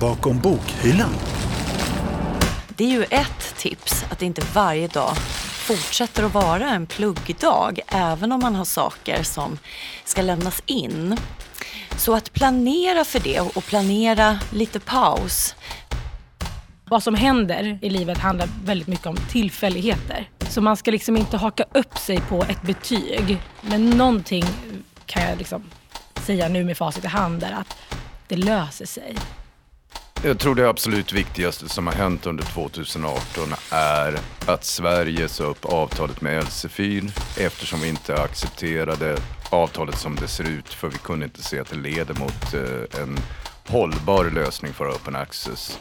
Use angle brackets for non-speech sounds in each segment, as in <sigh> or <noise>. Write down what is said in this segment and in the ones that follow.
bakom bokhyllan. Det är ju ett tips att inte varje dag fortsätter att vara en pluggdag även om man har saker som ska lämnas in. Så att planera för det och planera lite paus. Vad som händer i livet handlar väldigt mycket om tillfälligheter. Så man ska liksom inte haka upp sig på ett betyg. Men någonting kan jag liksom säga nu med facit i hand är att det löser sig. Jag tror det absolut viktigaste som har hänt under 2018 är att Sverige sa upp avtalet med Elsefyr eftersom vi inte accepterade avtalet som det ser ut för vi kunde inte se att det leder mot eh, en hållbar lösning för open access.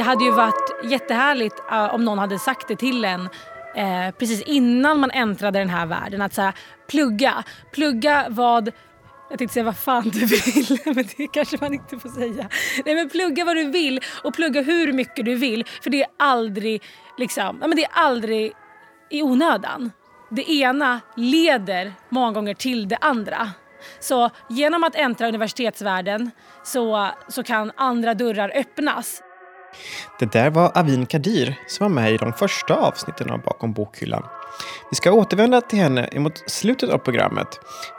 Det hade ju varit jättehärligt uh, om någon hade sagt det till en uh, precis innan man äntrade den här världen. Att så plugga. Plugga vad jag tänkte säga vad fan du vill, <laughs> men det kanske man inte får säga. Nej men plugga vad du vill och plugga hur mycket du vill. För det är aldrig, liksom, ja, men det är aldrig i onödan. Det ena leder många gånger till det andra. Så genom att äntra universitetsvärlden så, så kan andra dörrar öppnas. Det där var Avin Kadir som var med i de första avsnitten av Bakom bokhyllan. Vi ska återvända till henne emot slutet av programmet.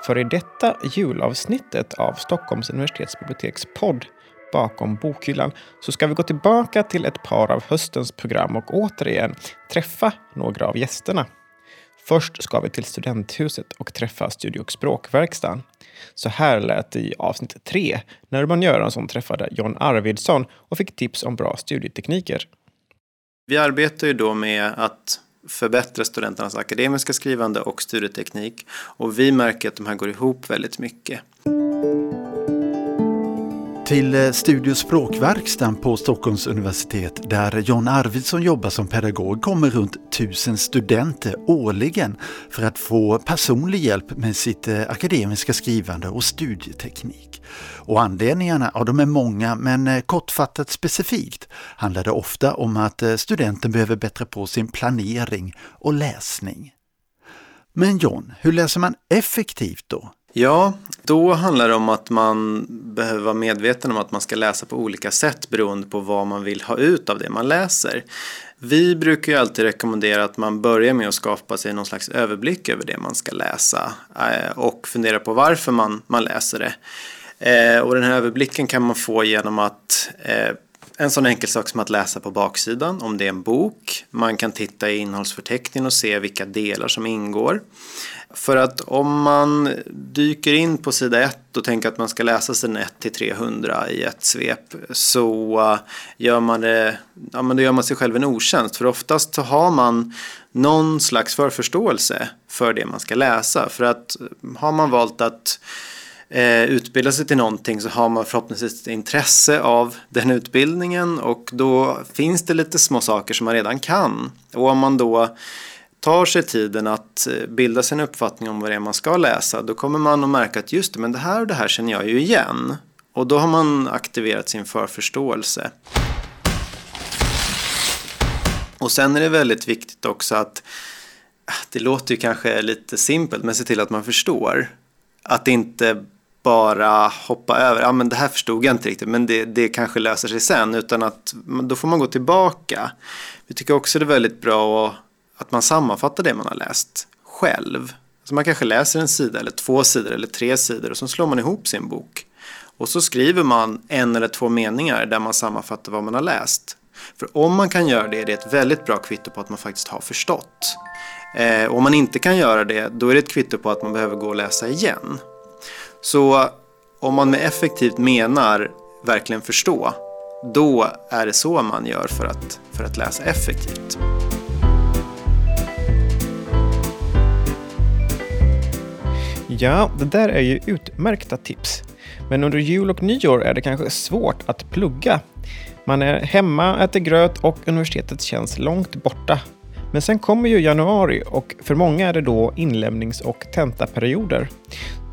För i detta julavsnittet av Stockholms universitetsbiblioteks podd Bakom bokhyllan så ska vi gå tillbaka till ett par av höstens program och återigen träffa några av gästerna. Först ska vi till Studenthuset och träffa Studie och språkverkstan. Så här lät det i avsnitt tre när Urban Göransson träffade John Arvidsson och fick tips om bra studietekniker. Vi arbetar ju då med att förbättra studenternas akademiska skrivande och studieteknik och vi märker att de här går ihop väldigt mycket. Till eh, Studio språkverkstan på Stockholms universitet där John Arvidsson jobbar som pedagog kommer runt tusen studenter årligen för att få personlig hjälp med sitt eh, akademiska skrivande och studieteknik. Och anledningarna, ja de är många men eh, kortfattat specifikt handlar det ofta om att studenten behöver bättra på sin planering och läsning. Men John, hur läser man effektivt då? Ja, då handlar det om att man behöver vara medveten om att man ska läsa på olika sätt beroende på vad man vill ha ut av det man läser. Vi brukar ju alltid rekommendera att man börjar med att skapa sig någon slags överblick över det man ska läsa eh, och fundera på varför man, man läser det. Eh, och den här överblicken kan man få genom att eh, en sån enkel sak som att läsa på baksidan om det är en bok. Man kan titta i innehållsförteckningen och se vilka delar som ingår. För att om man dyker in på sida 1 och tänker att man ska läsa sidan 1 till 300 i ett svep så eh, gör man det, ja men då gör man sig själv en otjänst. För oftast så har man någon slags förförståelse för det man ska läsa. För att eh, har man valt att eh, utbilda sig till någonting så har man förhoppningsvis ett intresse av den utbildningen och då finns det lite små saker som man redan kan. Och om man då tar sig tiden att eh, bilda sig en uppfattning om vad det är man ska läsa då kommer man att märka att just det, men det här och det här känner jag ju igen. Och då har man aktiverat sin förförståelse. Och sen är det väldigt viktigt också att ah, det låter ju kanske lite simpelt men se till att man förstår. Att inte bara hoppa över, ja men det här förstod jag inte riktigt men det, det kanske löser sig sen utan att då får man gå tillbaka. Vi tycker också det är väldigt bra att att man sammanfattar det man har läst själv. Så man kanske läser en sida eller två sidor eller tre sidor och så slår man ihop sin bok. Och så skriver man en eller två meningar där man sammanfattar vad man har läst. För om man kan göra det, det är ett väldigt bra kvitto på att man faktiskt har förstått. Eh, om man inte kan göra det, då är det ett kvitto på att man behöver gå och läsa igen. Så om man med effektivt menar verkligen förstå, då är det så man gör för att, för att läsa effektivt. Ja, det där är ju utmärkta tips. Men under jul och nyår är det kanske svårt att plugga. Man är hemma, äter gröt och universitetet känns långt borta. Men sen kommer ju januari och för många är det då inlämnings och tentaperioder.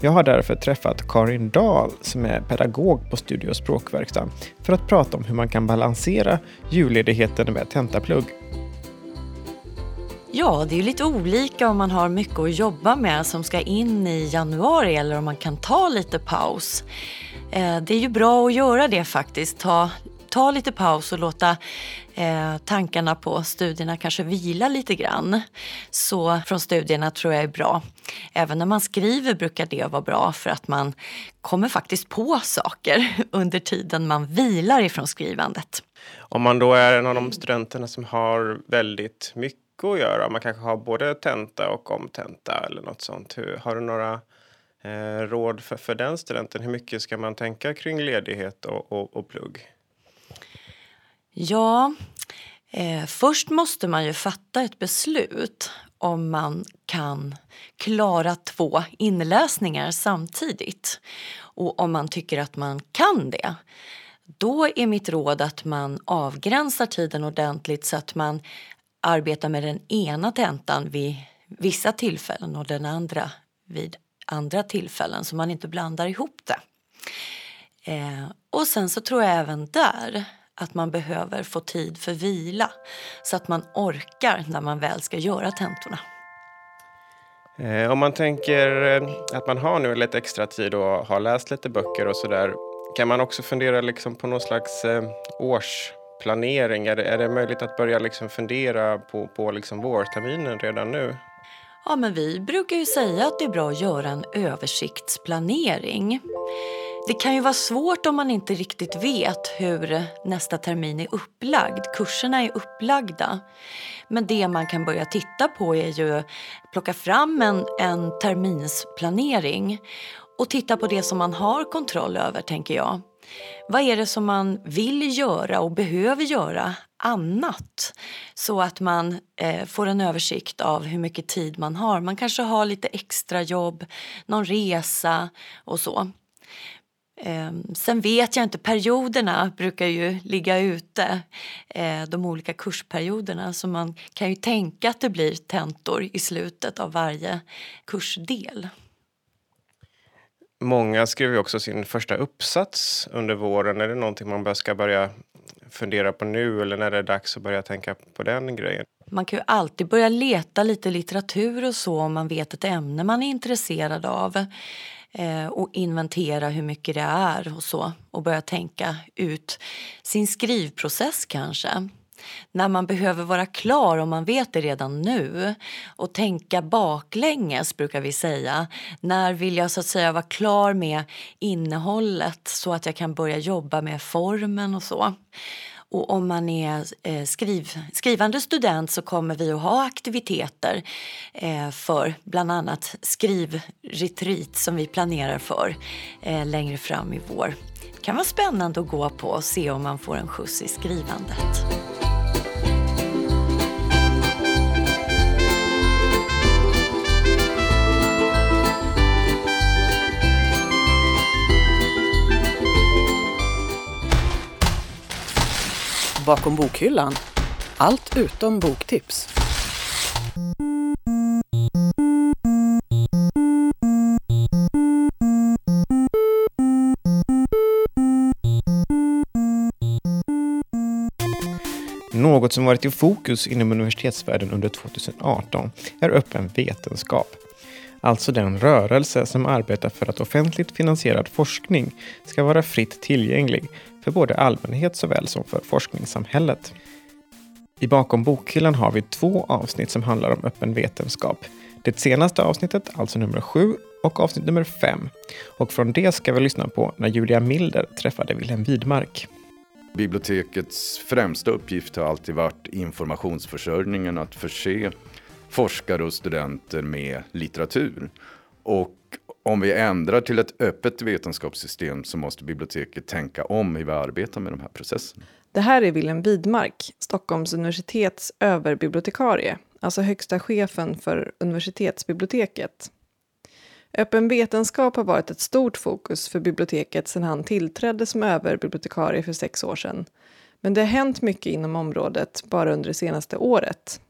Jag har därför träffat Karin Dahl som är pedagog på Studio språkverkstan för att prata om hur man kan balansera julledigheten med tentaplugg. Ja, det är ju lite olika om man har mycket att jobba med som ska in i januari eller om man kan ta lite paus. Eh, det är ju bra att göra det faktiskt. Ta, ta lite paus och låta eh, tankarna på studierna kanske vila lite grann. Så från studierna tror jag är bra. Även när man skriver brukar det vara bra för att man kommer faktiskt på saker <laughs> under tiden man vilar ifrån skrivandet. Om man då är en av de studenterna som har väldigt mycket att göra, man kanske har både tenta och omtenta eller något sånt. Hur, har du några eh, råd för, för den studenten? Hur mycket ska man tänka kring ledighet och, och, och plugg? Ja, eh, först måste man ju fatta ett beslut om man kan klara två inläsningar samtidigt. Och om man tycker att man kan det, då är mitt råd att man avgränsar tiden ordentligt så att man arbeta med den ena tentan vid vissa tillfällen och den andra vid andra tillfällen så man inte blandar ihop det. Eh, och sen så tror jag även där att man behöver få tid för vila så att man orkar när man väl ska göra tentorna. Eh, om man tänker eh, att man har nu lite extra tid och har läst lite böcker och sådär. Kan man också fundera liksom på någon slags eh, Planering, Är det, är det möjligt att börja liksom fundera på, på liksom vårterminen redan nu? Ja, men vi brukar ju säga att det är bra att göra en översiktsplanering. Det kan ju vara svårt om man inte riktigt vet hur nästa termin är upplagd. Kurserna är upplagda. Men det man kan börja titta på är ju plocka fram en, en terminsplanering och titta på det som man har kontroll över, tänker jag. Vad är det som man vill göra och behöver göra annat? Så att man eh, får en översikt av hur mycket tid man har. Man kanske har lite extra jobb, någon resa och så. Eh, sen vet jag inte, perioderna brukar ju ligga ute, eh, de olika kursperioderna så man kan ju tänka att det blir tentor i slutet av varje kursdel. Många skriver också sin första uppsats under våren. Är det någonting man ska börja fundera på nu eller när det är dags att börja tänka på den grejen? Man kan ju alltid börja leta lite litteratur och så om man vet ett ämne man är intresserad av eh, och inventera hur mycket det är och så och börja tänka ut sin skrivprocess kanske. När man behöver vara klar, om man vet det redan nu och tänka baklänges brukar vi säga. När vill jag så att säga vara klar med innehållet så att jag kan börja jobba med formen och så. Och om man är eh, skriv, skrivande student så kommer vi att ha aktiviteter eh, för bland annat skrivretreat som vi planerar för eh, längre fram i vår. Det kan vara spännande att gå på och se om man får en skjuts i skrivandet. Bakom bokhyllan. Allt utom boktips. Något som varit i fokus inom universitetsvärlden under 2018 är öppen vetenskap. Alltså den rörelse som arbetar för att offentligt finansierad forskning ska vara fritt tillgänglig för både allmänhet såväl som för forskningssamhället. I Bakom bokhyllan har vi två avsnitt som handlar om öppen vetenskap. Det senaste avsnittet, alltså nummer sju, och avsnitt nummer fem. Och från det ska vi lyssna på när Julia Milder träffade Wilhelm Widmark. Bibliotekets främsta uppgift har alltid varit informationsförsörjningen, att förse forskare och studenter med litteratur. Och om vi ändrar till ett öppet vetenskapssystem så måste biblioteket tänka om hur vi arbetar med de här processerna. Det här är Wilhelm Widmark, Stockholms universitets överbibliotekarie, alltså högsta chefen för universitetsbiblioteket. Öppen vetenskap har varit ett stort fokus för biblioteket sedan han tillträdde som överbibliotekarie för sex år sedan. Men det har hänt mycket inom området bara under det senaste året.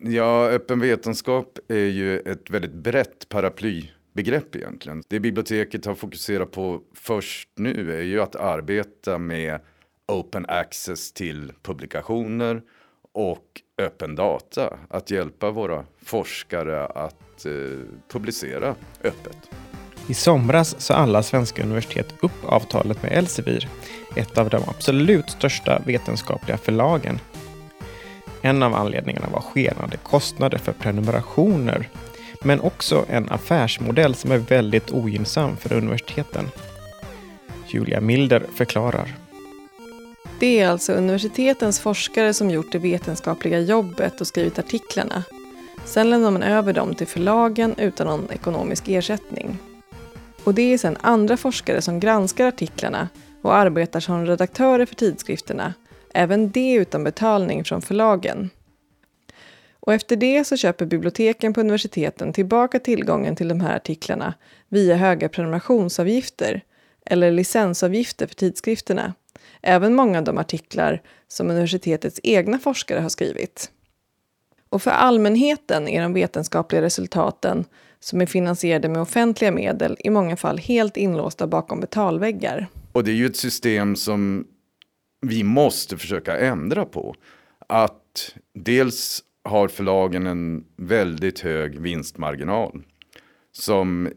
Ja, öppen vetenskap är ju ett väldigt brett paraplybegrepp egentligen. Det biblioteket har fokuserat på först nu är ju att arbeta med open access till publikationer och öppen data. Att hjälpa våra forskare att eh, publicera öppet. I somras sa alla svenska universitet upp avtalet med Elsevier, ett av de absolut största vetenskapliga förlagen. En av anledningarna var skenande kostnader för prenumerationer, men också en affärsmodell som är väldigt ogynnsam för universiteten. Julia Milder förklarar. Det är alltså universitetens forskare som gjort det vetenskapliga jobbet och skrivit artiklarna. Sen lämnar man över dem till förlagen utan någon ekonomisk ersättning. Och det är sedan andra forskare som granskar artiklarna och arbetar som redaktörer för tidskrifterna, även det utan betalning från förlagen. Och efter det så köper biblioteken på universiteten tillbaka tillgången till de här artiklarna via höga prenumerationsavgifter eller licensavgifter för tidskrifterna. Även många av de artiklar som universitetets egna forskare har skrivit. Och för allmänheten är de vetenskapliga resultaten som är finansierade med offentliga medel i många fall helt inlåsta bakom betalväggar. Och det är ju ett system som vi måste försöka ändra på. Att dels har förlagen en väldigt hög vinstmarginal. Som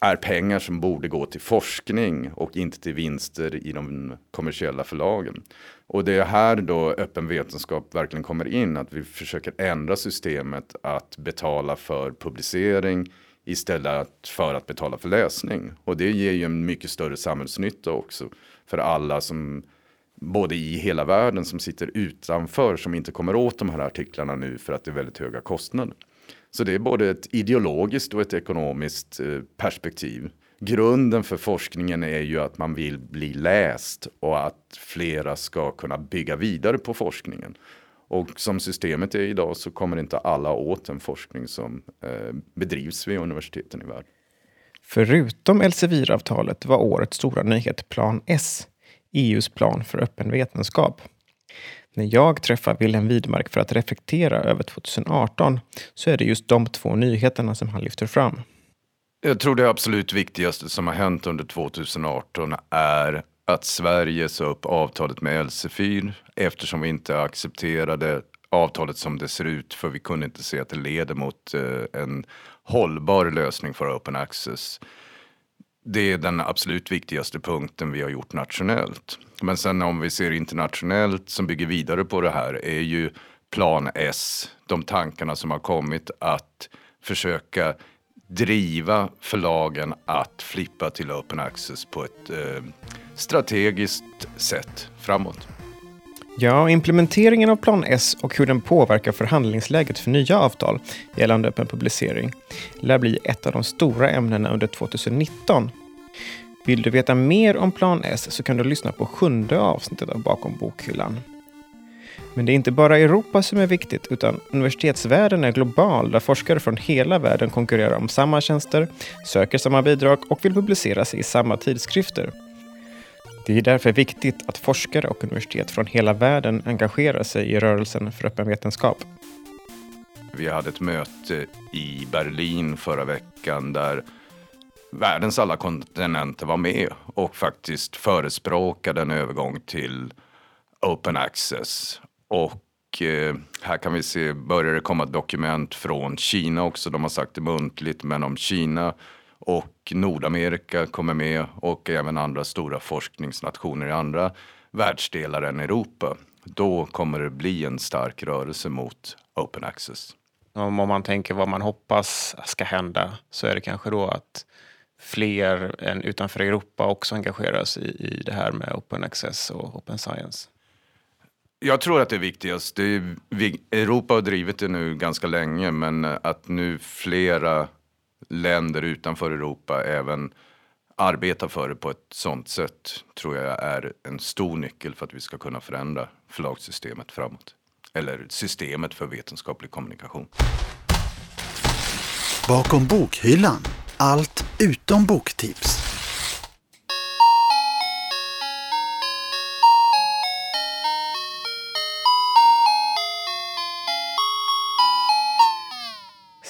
är pengar som borde gå till forskning och inte till vinster i de kommersiella förlagen. Och det är här då öppen vetenskap verkligen kommer in, att vi försöker ändra systemet att betala för publicering istället för att betala för läsning. Och det ger ju en mycket större samhällsnytta också för alla som både i hela världen som sitter utanför som inte kommer åt de här artiklarna nu för att det är väldigt höga kostnader. Så det är både ett ideologiskt och ett ekonomiskt eh, perspektiv. Grunden för forskningen är ju att man vill bli läst och att flera ska kunna bygga vidare på forskningen. Och som systemet är idag så kommer inte alla åt den forskning som eh, bedrivs vid universiteten i världen. Förutom Elsevier-avtalet var årets stora nyhet Plan S, EUs plan för öppen vetenskap. När jag träffar Wilhelm Widmark för att reflektera över 2018 så är det just de två nyheterna som han lyfter fram. Jag tror det absolut viktigaste som har hänt under 2018 är att Sverige sa upp avtalet med Elsevier eftersom vi inte accepterade avtalet som det ser ut för vi kunde inte se att det leder mot eh, en hållbar lösning för open access. Det är den absolut viktigaste punkten vi har gjort nationellt. Men sen om vi ser internationellt som bygger vidare på det här är ju plan S, de tankarna som har kommit att försöka driva förlagen att flippa till open access på ett eh, strategiskt sätt framåt. Ja, implementeringen av Plan S och hur den påverkar förhandlingsläget för nya avtal gällande öppen publicering lär bli ett av de stora ämnena under 2019. Vill du veta mer om Plan S så kan du lyssna på sjunde avsnittet av Bakom bokhyllan. Men det är inte bara Europa som är viktigt, utan universitetsvärlden är global där forskare från hela världen konkurrerar om samma tjänster, söker samma bidrag och vill publicera sig i samma tidskrifter. Det är därför viktigt att forskare och universitet från hela världen engagerar sig i rörelsen för öppen vetenskap. Vi hade ett möte i Berlin förra veckan där världens alla kontinenter var med och faktiskt förespråkade en övergång till open access. Och eh, här kan vi se, börjar det komma dokument från Kina också. De har sagt det muntligt, men om Kina och Nordamerika kommer med och även andra stora forskningsnationer i andra världsdelar än Europa. Då kommer det bli en stark rörelse mot open access. Om man tänker vad man hoppas ska hända så är det kanske då att fler än utanför Europa också engageras i, i det här med open access och open science? Jag tror att det är viktigast. Det är, Europa har drivit det nu ganska länge men att nu flera länder utanför Europa även arbetar för det på ett sånt sätt tror jag är en stor nyckel för att vi ska kunna förändra förlagssystemet framåt. Eller systemet för vetenskaplig kommunikation. Bakom bokhyllan, allt utom boktips.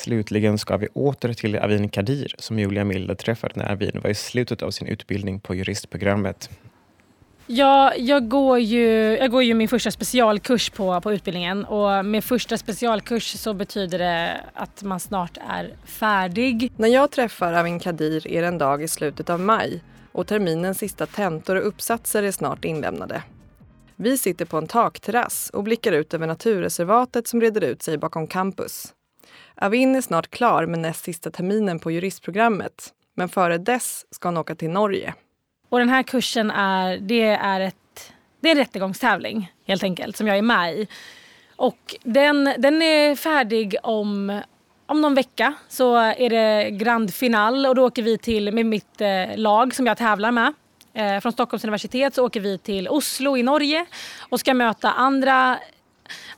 Slutligen ska vi åter till Avin Kadir som Julia Milde träffade när Avin var i slutet av sin utbildning på juristprogrammet. Ja, jag, går ju, jag går ju min första specialkurs på, på utbildningen och med första specialkurs så betyder det att man snart är färdig. När jag träffar Avin Kadir är det en dag i slutet av maj och terminens sista tentor och uppsatser är snart inlämnade. Vi sitter på en takterrass och blickar ut över naturreservatet som breder ut sig bakom campus. Avin är snart klar med näst sista terminen på juristprogrammet men före dess ska hon åka till Norge. Och den här kursen är, det är, ett, det är en rättegångstävling helt enkelt som jag är med i. Och den, den är färdig om, om någon vecka så är det grand final och då åker vi till med mitt eh, lag som jag tävlar med. Eh, från Stockholms universitet så åker vi till Oslo i Norge och ska möta andra,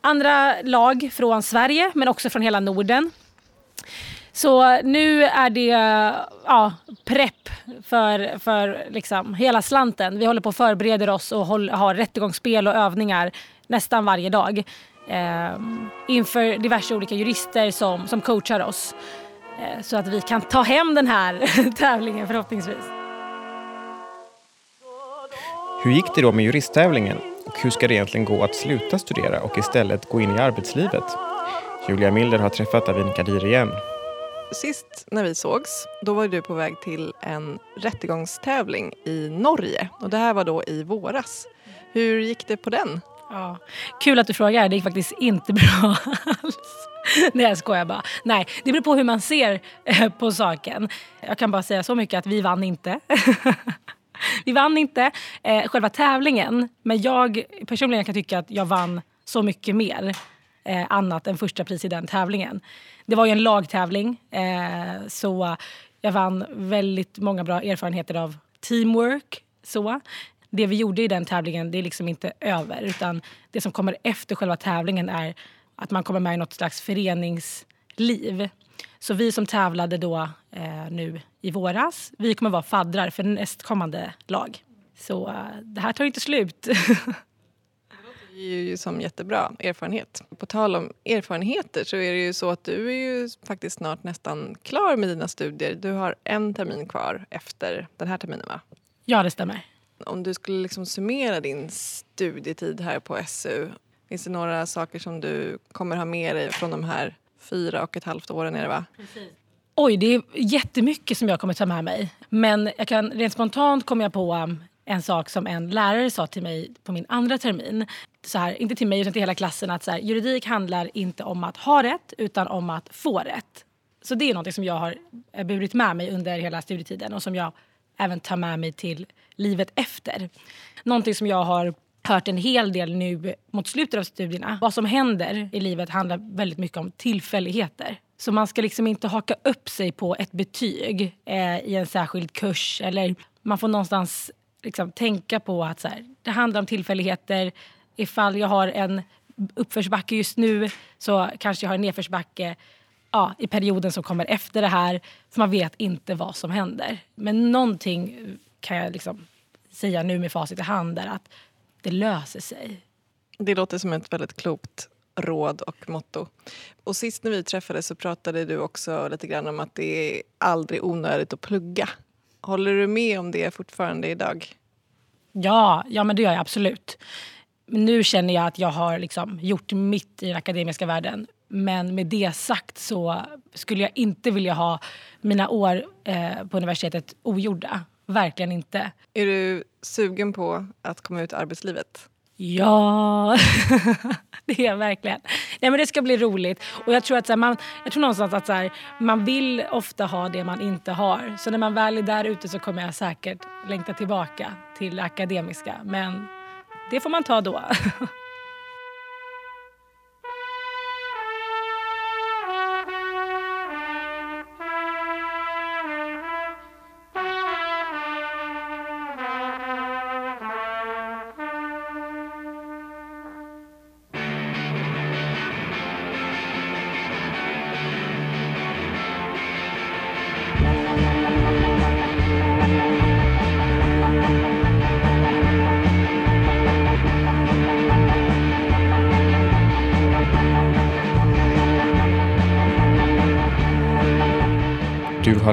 andra lag från Sverige men också från hela Norden. Så nu är det ja, prepp för, för liksom hela slanten. Vi håller på att förbereder oss och håll, har rättegångsspel och övningar nästan varje dag. Eh, inför diverse olika jurister som, som coachar oss. Eh, så att vi kan ta hem den här <laughs> tävlingen förhoppningsvis. Hur gick det då med juristtävlingen? Och hur ska det egentligen gå att sluta studera och istället gå in i arbetslivet? Julia Milder har träffat Avin Kadir igen Sist när vi sågs, då var du på väg till en rättegångstävling i Norge. Och det här var då i våras. Hur gick det på den? Ja. Kul att du frågar. Det gick faktiskt inte <laughs> bra alls. Nej jag skojar bara. Nej, det beror på hur man ser eh, på saken. Jag kan bara säga så mycket att vi vann inte. <laughs> vi vann inte eh, själva tävlingen. Men jag personligen kan tycka att jag vann så mycket mer eh, annat än första pris i den tävlingen. Det var ju en lagtävling eh, så jag vann väldigt många bra erfarenheter av teamwork. Så. Det vi gjorde i den tävlingen det är liksom inte över utan det som kommer efter själva tävlingen är att man kommer med i något slags föreningsliv. Så vi som tävlade då eh, nu i våras, vi kommer vara faddrar för nästkommande lag. Så eh, det här tar inte slut. <laughs> är ju som jättebra erfarenhet. På tal om erfarenheter så är det ju så att du är ju faktiskt snart nästan klar med dina studier. Du har en termin kvar efter den här terminen va? Ja, det stämmer. Om du skulle liksom summera din studietid här på SU, finns det några saker som du kommer ha med dig från de här fyra och ett halvt åren är det va? Precis. Oj, det är jättemycket som jag kommer ta med mig. Men jag kan, rent spontant kom jag på um, en sak som en lärare sa till mig på min andra termin. Så här, inte till mig utan till hela klassen att så här, juridik handlar inte om att ha rätt utan om att få rätt. Så det är något som jag har eh, burit med mig under hela studietiden och som jag även tar med mig till livet efter. Någonting som jag har hört en hel del nu mot slutet av studierna. Vad som händer i livet handlar väldigt mycket om tillfälligheter. Så man ska liksom inte haka upp sig på ett betyg eh, i en särskild kurs. Eller man får någonstans liksom tänka på att så här, det handlar om tillfälligheter. Ifall jag har en uppförsbacke just nu så kanske jag har en nedförsbacke ja, i perioden som kommer efter det här. För man vet inte vad som händer. Men någonting kan jag liksom säga nu med facit i hand är att det löser sig. Det låter som ett väldigt klokt råd och motto. Och sist när vi träffades så pratade du också lite grann om att det är aldrig onödigt att plugga. Håller du med om det fortfarande idag? Ja, ja men det gör jag absolut. Nu känner jag att jag har liksom gjort mitt i den akademiska världen. Men med det sagt så skulle jag inte vilja ha mina år eh, på universitetet ogjorda. Verkligen inte. Är du sugen på att komma ut i arbetslivet? Ja, <laughs> det är jag verkligen. Nej, men det ska bli roligt. Och jag tror, att, så här, man, jag tror någonstans att så här, man vill ofta ha det man inte har. Så när man väl är där ute så kommer jag säkert längta tillbaka till akademiska. Men det får man ta då. <laughs>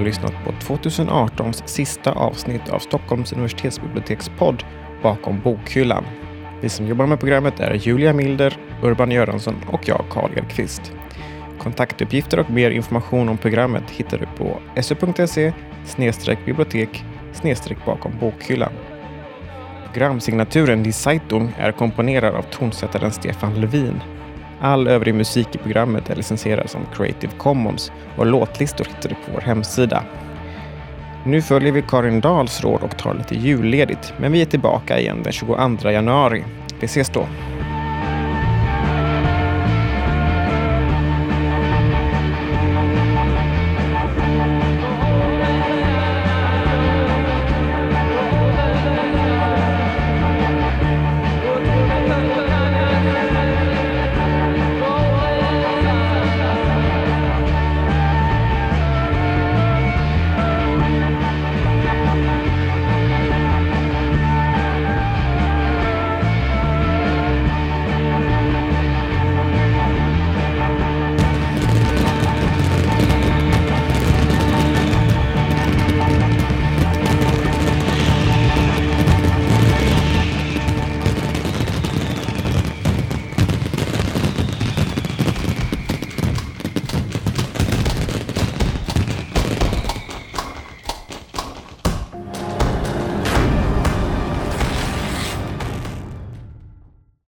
lyssnat på 2018s sista avsnitt av Stockholms universitetsbiblioteks podd Bakom bokhyllan. Vi som jobbar med programmet är Julia Milder, Urban Göransson och jag, Karl Edqvist. Kontaktuppgifter och mer information om programmet hittar du på su.se bibliotek bakom bokhyllan. Programsignaturen Die Zeitung är komponerad av tonsättaren Stefan Levin. All övrig musik i programmet är licensierad som Creative Commons och låtlistor hittar du på vår hemsida. Nu följer vi Karin Dahls råd och tar lite julledigt, men vi är tillbaka igen den 22 januari. Vi ses då!